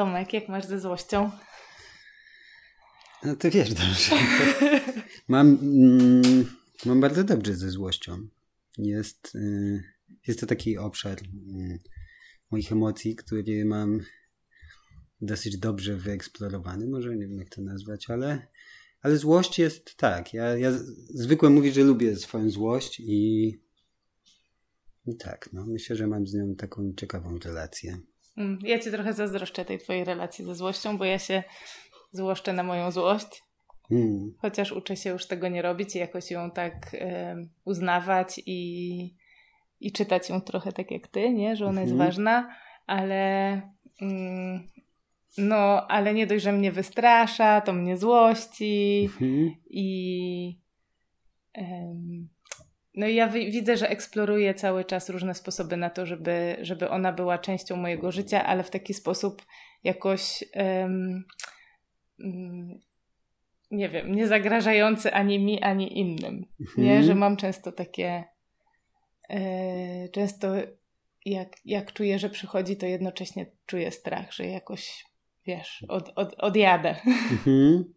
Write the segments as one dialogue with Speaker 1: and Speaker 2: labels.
Speaker 1: Tomek, jak masz ze złością?
Speaker 2: No to wiesz dobrze. mam, mm, mam bardzo dobrze ze złością. Jest, y, jest to taki obszar y, moich emocji, który mam dosyć dobrze wyeksplorowany. Może nie wiem jak to nazwać, ale, ale złość jest tak. Ja, ja zwykle mówię, że lubię swoją złość i, i tak, no myślę, że mam z nią taką ciekawą relację.
Speaker 1: Mm, ja ci trochę zazdroszczę tej twojej relacji ze złością, bo ja się złoszczę na moją złość. Hmm. Chociaż uczę się już tego nie robić i jakoś ją tak uznawać i, i czytać ją trochę tak jak ty, nie? że ona jest mhm. ważna, ale mm, no, ale nie dość, że mnie wystrasza, to mnie złości mhm. i no i ja widzę, że eksploruję cały czas różne sposoby na to, żeby, żeby ona była częścią mojego życia, ale w taki sposób jakoś um, nie wiem, nie zagrażający ani mi, ani innym. Nie, mhm. że mam często takie e, często jak, jak czuję, że przychodzi, to jednocześnie czuję strach, że jakoś wiesz, od, od, odjadę. Mhm.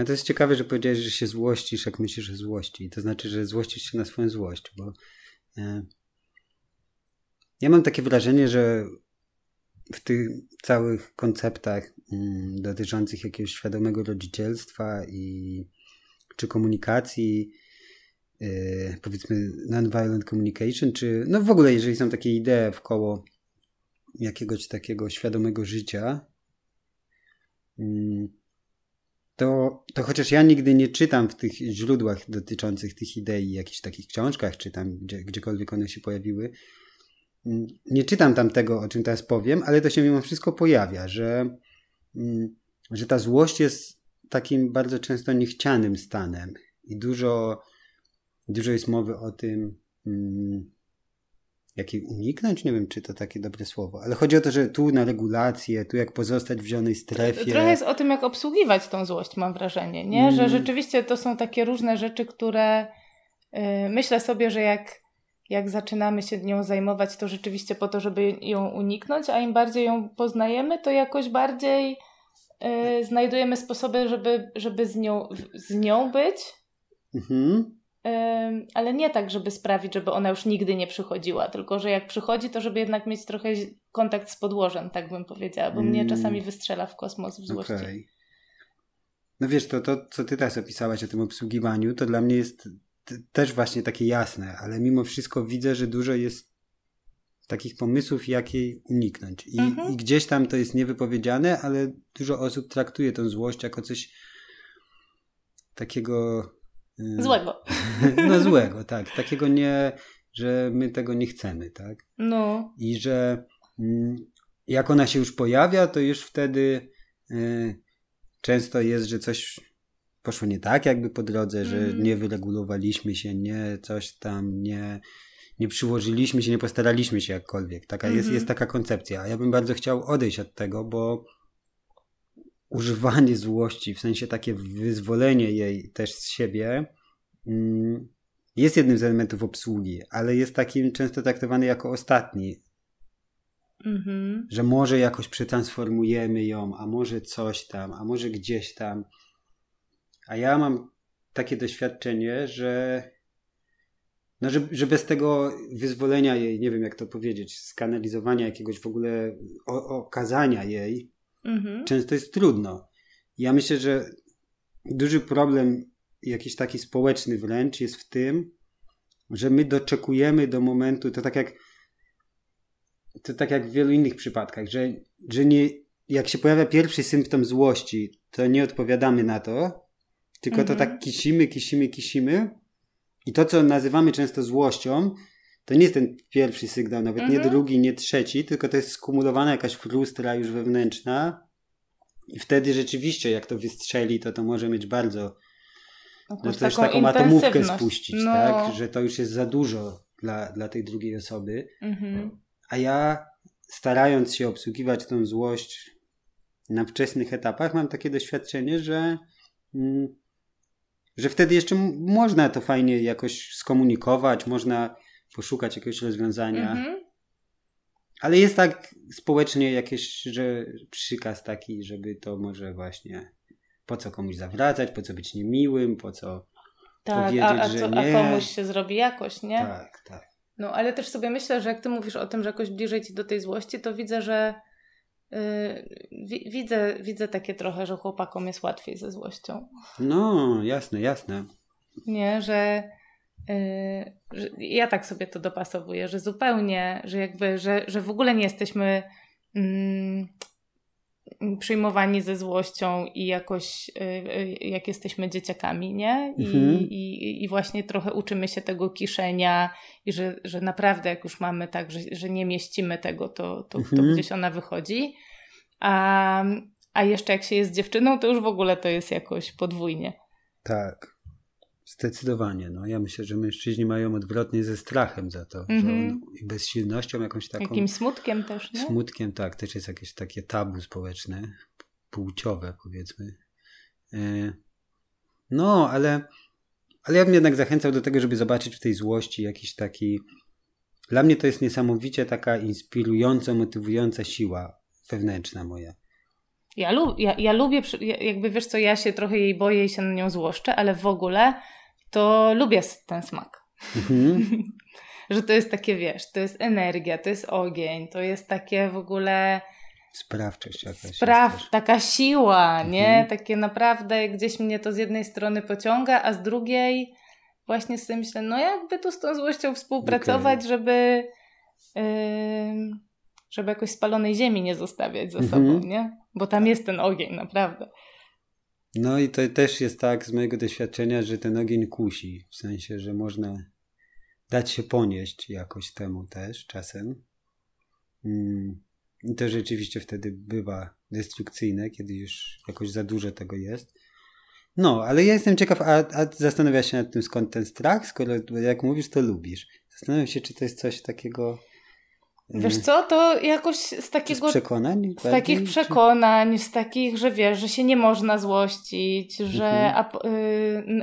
Speaker 2: A to jest ciekawe, że powiedziałeś, że się złościsz, jak myślisz o złości. To znaczy, że złościsz się na swoją złość, bo e, ja mam takie wrażenie, że w tych całych konceptach mm, dotyczących jakiegoś świadomego rodzicielstwa i czy komunikacji, yy, powiedzmy non-violent communication, czy no w ogóle jeżeli są takie idee w koło jakiegoś takiego świadomego życia, yy, to, to chociaż ja nigdy nie czytam w tych źródłach dotyczących tych idei, jakichś takich książkach, czy tam gdzie, gdziekolwiek one się pojawiły, Mm, nie czytam tam tego, o czym teraz powiem, ale to się mimo wszystko pojawia, że, mm, że ta złość jest takim bardzo często niechcianym stanem i dużo, dużo jest mowy o tym, mm, jak jej uniknąć, nie wiem, czy to takie dobre słowo, ale chodzi o to, że tu na regulację, tu jak pozostać w zielonej strefie.
Speaker 1: Trochę jest o tym, jak obsługiwać tą złość, mam wrażenie, nie? Że rzeczywiście to są takie różne rzeczy, które yy, myślę sobie, że jak jak zaczynamy się nią zajmować, to rzeczywiście po to, żeby ją uniknąć, a im bardziej ją poznajemy, to jakoś bardziej y, znajdujemy sposoby, żeby, żeby z, nią, z nią być. Mhm. Ale nie tak, żeby sprawić, żeby ona już nigdy nie przychodziła, tylko że jak przychodzi, to żeby jednak mieć trochę kontakt z podłożem, tak bym powiedziała, bo mm. mnie czasami wystrzela w kosmos w złości. Okay.
Speaker 2: No wiesz, to, to co ty teraz opisałaś o tym obsługiwaniu, to dla mnie jest też właśnie takie jasne, ale mimo wszystko widzę, że dużo jest takich pomysłów, jak jej uniknąć. I, mhm. I, gdzieś tam to jest niewypowiedziane, ale dużo osób traktuje tą złość jako coś takiego.
Speaker 1: Y, złego.
Speaker 2: No złego, tak. Takiego nie, że my tego nie chcemy, tak?
Speaker 1: No.
Speaker 2: I że mm, jak ona się już pojawia, to już wtedy y, często jest, że coś poszło nie tak jakby po drodze, że mm. nie wyregulowaliśmy się, nie coś tam, nie, nie przyłożyliśmy się, nie postaraliśmy się jakkolwiek. Taka mm -hmm. jest, mhm. jest taka koncepcja. A ja bym bardzo chciał odejść od tego, bo używanie złości, w sensie takie wyzwolenie jej też z siebie, mm, jest jednym z elementów obsługi, ale jest takim często traktowany jako ostatni. -hmm. Że może jakoś przetransformujemy ją, a może coś tam, a może gdzieś tam. A ja mam takie doświadczenie, że no, że, że bez tego wyzwolenia jej, nie wiem jak to powiedzieć, skanalizowania jakiegoś w ogóle o, okazania jej, mhm. często jest trudno. Ja myślę, że duży problem, jakiś taki społeczny wręcz, jest w tym, że my doczekujemy do momentu, to tak jak to tak jak w wielu innych przypadkach, że, że nie, jak się pojawia pierwszy symptom złości, to nie odpowiadamy na to, tylko mhm. to tak kisimy, kisimy, kisimy. I to, co nazywamy często złością, to nie jest ten pierwszy sygnał, nawet mhm. nie drugi, nie trzeci, tylko to jest skumulowana jakaś frustra już wewnętrzna. I wtedy rzeczywiście, jak to wystrzeli, to to może mieć bardzo. No, też taką atomówkę spuścić, no. tak? Że to już jest za dużo dla, dla tej drugiej osoby. Mhm. A ja, starając się obsługiwać tą złość na wczesnych etapach, mam takie doświadczenie, że. Mm, że wtedy jeszcze można to fajnie jakoś skomunikować, można poszukać jakiegoś rozwiązania. Mhm. ale jest tak społecznie jakieś, że przykaz taki, żeby to może właśnie po co komuś zawracać, po co być niemiłym, po co tak, powiedzieć, a, a, że nie.
Speaker 1: A komuś się zrobi jakoś, nie?
Speaker 2: Tak, tak.
Speaker 1: No, ale też sobie myślę, że jak ty mówisz o tym, że jakoś bliżej ci do tej złości, to widzę, że yy, widzę, widzę takie trochę, że chłopakom jest łatwiej ze złością.
Speaker 2: No, jasne, jasne.
Speaker 1: Nie, że ja tak sobie to dopasowuję, że zupełnie, że jakby, że, że w ogóle nie jesteśmy yy, przyjmowani ze złością i jakoś y, y, jak jesteśmy dzieciakami, nie? I, mhm. i, i właśnie trochę uczymy się tego kiszenia i że, że naprawdę jak już mamy tak, że, że nie mieścimy tego, to, to, mhm. to gdzieś ona wychodzi. A, a jeszcze jak się jest dziewczyną, to już w ogóle to jest jakoś podwójnie.
Speaker 2: Tak. Zdecydowanie. No. Ja myślę, że mężczyźni mają odwrotnie ze strachem za to. Mm -hmm. On, I bezsilnością jakąś taką.
Speaker 1: Jakimś smutkiem też, nie?
Speaker 2: Smutkiem, tak. Też jest jakieś takie tabu społeczne, płciowe powiedzmy. E, no, ale, ale ja bym jednak zachęcał do tego, żeby zobaczyć w tej złości jakiś taki... Dla mnie to jest niesamowicie taka inspirująca, motywująca siła wewnętrzna moja.
Speaker 1: Ja, lub, ja, ja lubię, jakby wiesz co, ja się trochę jej boję i się na nią złoszczę, ale w ogóle to lubię ten smak. Mhm. że to jest takie, wiesz, to jest energia, to jest ogień, to jest takie w ogóle...
Speaker 2: Sprawczość jakaś.
Speaker 1: Spraw, taka siła, mhm. nie? Takie naprawdę gdzieś mnie to z jednej strony pociąga, a z drugiej właśnie sobie myślę, no jakby tu z tą złością współpracować, okay. żeby... Yy, żeby jakoś spalonej ziemi nie zostawiać za mhm. sobą, nie? Bo tam jest ten ogień, naprawdę.
Speaker 2: No i to też jest tak z mojego doświadczenia, że ten ogień kusi. W sensie, że można dać się ponieść jakoś temu też czasem. Mm. I to rzeczywiście wtedy bywa destrukcyjne, kiedy już jakoś za dużo tego jest. No, ale ja jestem ciekaw, a, a zastanawiasz się nad tym, skąd ten strach, skoro jak mówisz, to lubisz. Zastanawiam się, czy to jest coś takiego
Speaker 1: Wiesz co, to jakoś z takiego...
Speaker 2: Z przekonań?
Speaker 1: Z takich przekonań, z takich, że wiesz, że się nie można złościć, że... Mhm. A,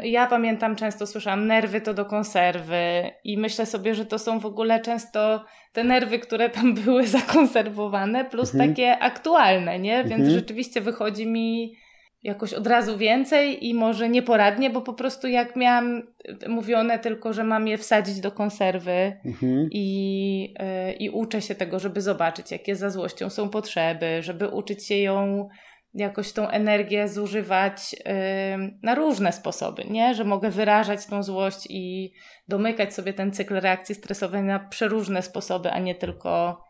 Speaker 1: y, ja pamiętam, często słyszałam, nerwy to do konserwy i myślę sobie, że to są w ogóle często te nerwy, które tam były zakonserwowane, plus mhm. takie aktualne, nie? Więc mhm. rzeczywiście wychodzi mi jakoś od razu więcej i może nieporadnie, bo po prostu jak miałam mówione tylko, że mam je wsadzić do konserwy mhm. i, yy, i uczę się tego, żeby zobaczyć, jakie za złością są potrzeby, żeby uczyć się ją jakoś tą energię zużywać yy, na różne sposoby, nie? Że mogę wyrażać tą złość i domykać sobie ten cykl reakcji stresowej na przeróżne sposoby, a nie tylko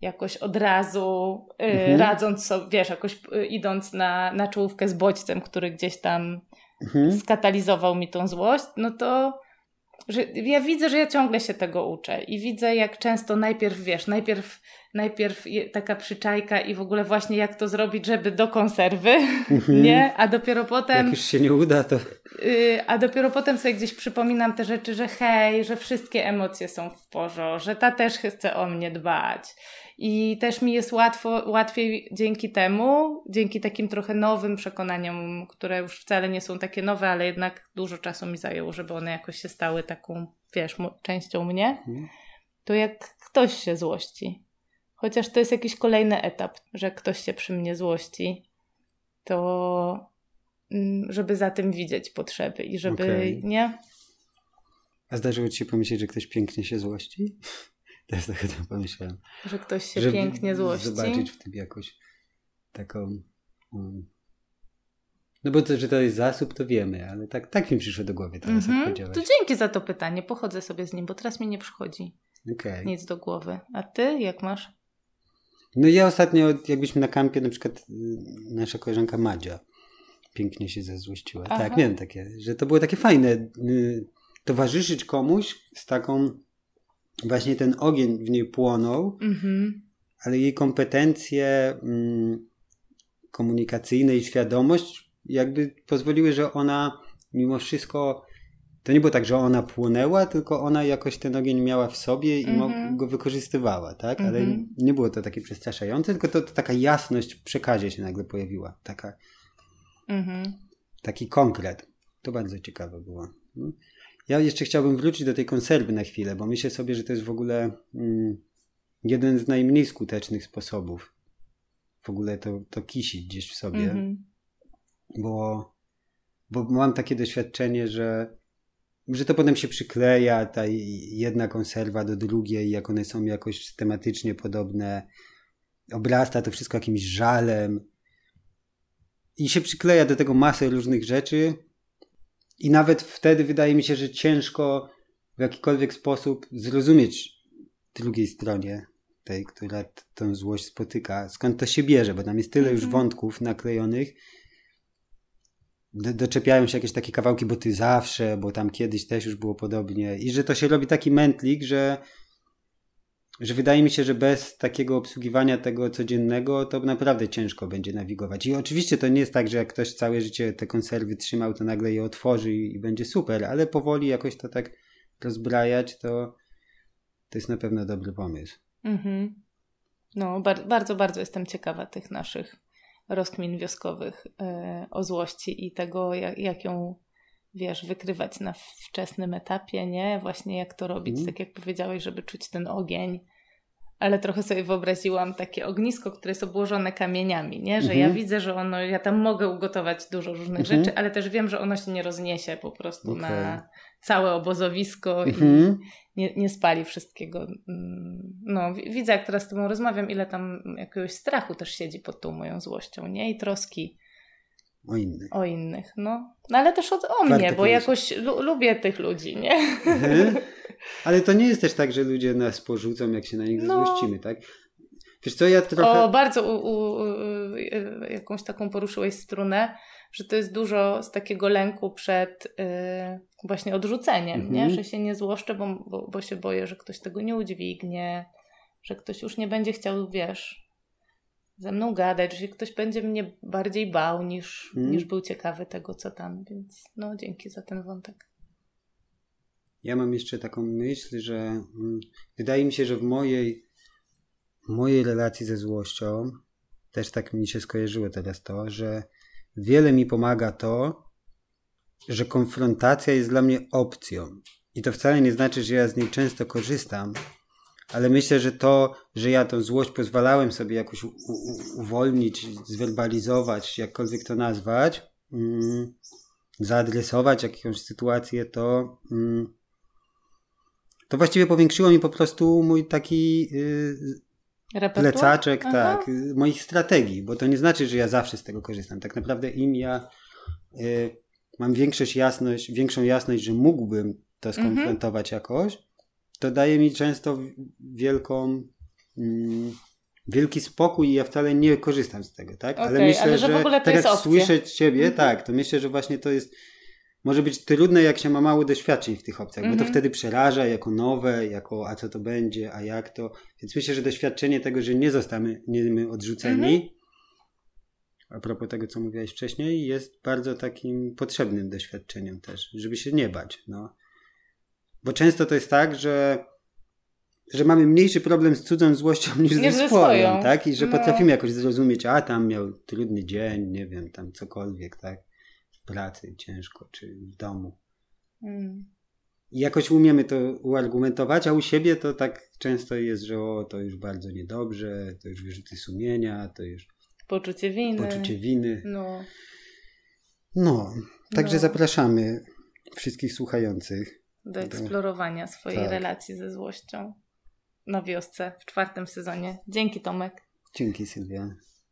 Speaker 1: jakoś od razu y, mhm. radząc sobie, wiesz, jakoś y, idąc na, na czołówkę z bodźcem, który gdzieś tam mhm. skatalizował mi tą złość, no to że ja widzę, że ja ciągle się tego uczę i widzę, jak często najpierw, wiesz, najpierw, najpierw taka przyczajka i w ogóle właśnie jak to zrobić, żeby do konserwy, mhm. nie? A dopiero potem... Jak
Speaker 2: już się nie uda, to...
Speaker 1: Yy, a dopiero potem sobie gdzieś przypominam te rzeczy, że hej, że wszystkie emocje są w porządku, że ta też chce o mnie dbać i też mi jest łatwo, łatwiej dzięki temu, dzięki takim trochę nowym przekonaniom, które już wcale nie są takie nowe, ale jednak dużo czasu mi zajęło, żeby one jakoś się stały taką, wiesz, częścią mnie, mhm. to jak ktoś się złości, chociaż to jest jakiś kolejny etap, że ktoś się przy mnie złości, to mm, żeby za tym widzieć potrzeby i żeby, okay. nie?
Speaker 2: A zdarzyło ci się pomyśleć, że ktoś pięknie się złości? Też tak to pomyślałem.
Speaker 1: Że ktoś się Żeby pięknie złości.
Speaker 2: Zobaczyć w tym jakoś taką... Um... No bo to, że to jest zasób, to wiemy, ale tak, tak mi przyszło do głowy teraz, mm -hmm.
Speaker 1: To dzięki za to pytanie, pochodzę sobie z nim, bo teraz mi nie przychodzi okay. nic do głowy. A ty jak masz?
Speaker 2: No ja ostatnio, jakbyśmy na kampie, na przykład y, nasza koleżanka Madzia pięknie się zezłościła. Tak, Aha. Tak, miałem takie, że to było takie fajne y, towarzyszyć komuś z taką właśnie ten ogień w niej płonął, mm-hmm. ale jej kompetencje mm, komunikacyjne i świadomość jakby pozwoliły, że ona mimo wszystko to nie było tak, że ona płonęła, tylko ona jakoś ten ogień miała w sobie i mm-hmm. go wykorzystywała, tak? Mm-hmm. Ale mhm. nie było to takie przestraszające, tylko to, to, taka jasność w przekazie się nagle pojawiła. Taka, mm-hmm. Taki konkret. To bardzo ciekawe było. Ja jeszcze chciałbym wrócić do tej konserwy na chwilę, bo myślę sobie, że to jest w ogóle mm, jeden z najmniej skutecznych sposobów w ogóle to, to kisić gdzieś w sobie. Mm-hmm. Bo, bo mam takie doświadczenie, że, że to potem się przykleja, ta jedna konserwa do drugiej, jak one są jakoś systematycznie podobne, obrasta to wszystko jakimś żalem i się przykleja do tego masę różnych rzeczy i nawet wtedy wydaje mi się, że ciężko w jakikolwiek sposób zrozumieć drugiej stronie tej, która tę złość spotyka, skąd to się bierze, bo tam jest tyle już mhm. wątków naklejonych, do, doczepiają się jakieś takie kawałki, bo ty zawsze, bo tam kiedyś też już było podobnie. I że to się robi taki mętlik, że że wydaje mi się, że bez takiego obsługiwania tego codziennego to naprawdę ciężko będzie nawigować. I oczywiście to nie jest tak, że jak ktoś całe życie te konserwy trzymał, to nagle je otworzy i, będzie super, ale powoli jakoś to tak rozbrajać, to, to jest na pewno dobry pomysł. Mhm.
Speaker 1: No, bar bardzo, bardzo jestem ciekawa tych naszych rozkmin wioskowych yy, o złości i tego, jak, jak, ją, wiesz, wykrywać na wczesnym etapie, nie? Właśnie jak to robić, mm. tak jak powiedziałeś, żeby czuć ten ogień, ale trochę sobie wyobraziłam takie ognisko, które jest obłożone kamieniami, nie? Że ja mhm. widzę, że ono, ja tam mogę ugotować dużo różnych mhm. rzeczy, ale też wiem, że ono się nie rozniesie po prostu okay. na całe obozowisko i mhm. nie, nie spali wszystkiego. Mm, no, widzę, jak teraz z tobą rozmawiam, ile tam jakiegoś strachu też siedzi pod tą moją złością, nie? I troski.
Speaker 2: O innych.
Speaker 1: O innych, no. no ale też o, o mnie, bo jakoś lubię tych ludzi, nie?
Speaker 2: Ale to nie jest też tak, że ludzie nas porzucą, jak się na nich no. złościmy, tak? Wiesz co, ja trochę...
Speaker 1: O, bardzo u, u, u, jakąś taką poruszyłeś strunę, że to jest dużo z takiego lęku przed y, właśnie odrzuceniem, mhm. nie? Że się nie złoszczę, bo, bo, bo się boję, że ktoś tego nie udźwignie, że ktoś już nie będzie chciał, wiesz, ze mną gadać, że ktoś będzie mnie bardziej bał niż, mhm. niż był ciekawy tego, co tam, więc no dzięki za ten wątek.
Speaker 2: Ja mam jeszcze taką myśl, że mm, wydaje mi się, że w mojej, mojej relacji ze złością też tak mi się skojarzyło teraz to, że wiele mi pomaga to, że konfrontacja jest dla mnie opcją. I to wcale nie znaczy, że ja z niej często korzystam, ale myślę, że to, że ja tą złość pozwalałem sobie jakoś u- u- uwolnić, zwerbalizować, jakkolwiek to nazwać, mm, zaadresować jakąś sytuację, to mm, to właściwie powiększyło mi po prostu mój taki yy, plecaczek, Aha. tak, y, moich strategii, bo to nie znaczy, że ja zawsze z tego korzystam. Tak naprawdę im ja yy, mam większość jasność, większą jasność, że mógłbym to mhm. skonfrontować mhm. jakoś, to daje mi często wielką mm, wielki spokój i ja wcale nie korzystam z tego, tak?
Speaker 1: Okay, ale myślę, ale że, że teraz
Speaker 2: słyszę ciebie, mhm. tak, to myślę, że właśnie to jest może być trudne, jak się ma mało doświadczeń w tych opcjach, mm -hmm. bo to mhm. wtedy przeraża jako nowe, jako a co to będzie, a jak to. Więc myślę, że doświadczenie tego, że nie zostamy nie odrzuceni, mm -hmm. a propos tego, co mówiłaś wcześniej, jest bardzo takim potrzebnym doświadczeniem też, żeby się nie bać. No. Bo często to jest tak, że że mamy mniejszy problem z cudzą złością niż ze swoją, tak? I że no. potrafimy jakoś zrozumieć, a tam miał trudny dzień, nie wiem, tam cokolwiek, tak? pracy ciężko, czy w domu. Mm. I jakoś umiemy to uargumentować, a u siebie to tak często jest, że o, to już bardzo niedobrze, to już wyrzuty sumienia, to już
Speaker 1: poczucie winy.
Speaker 2: Poczucie winy. No. No, także no. zapraszamy wszystkich słuchających
Speaker 1: do eksplorowania swojej tak. relacji ze złością na wiosce w czwartym sezonie. Dzięki Tomek.
Speaker 2: Dzięki Sylwia.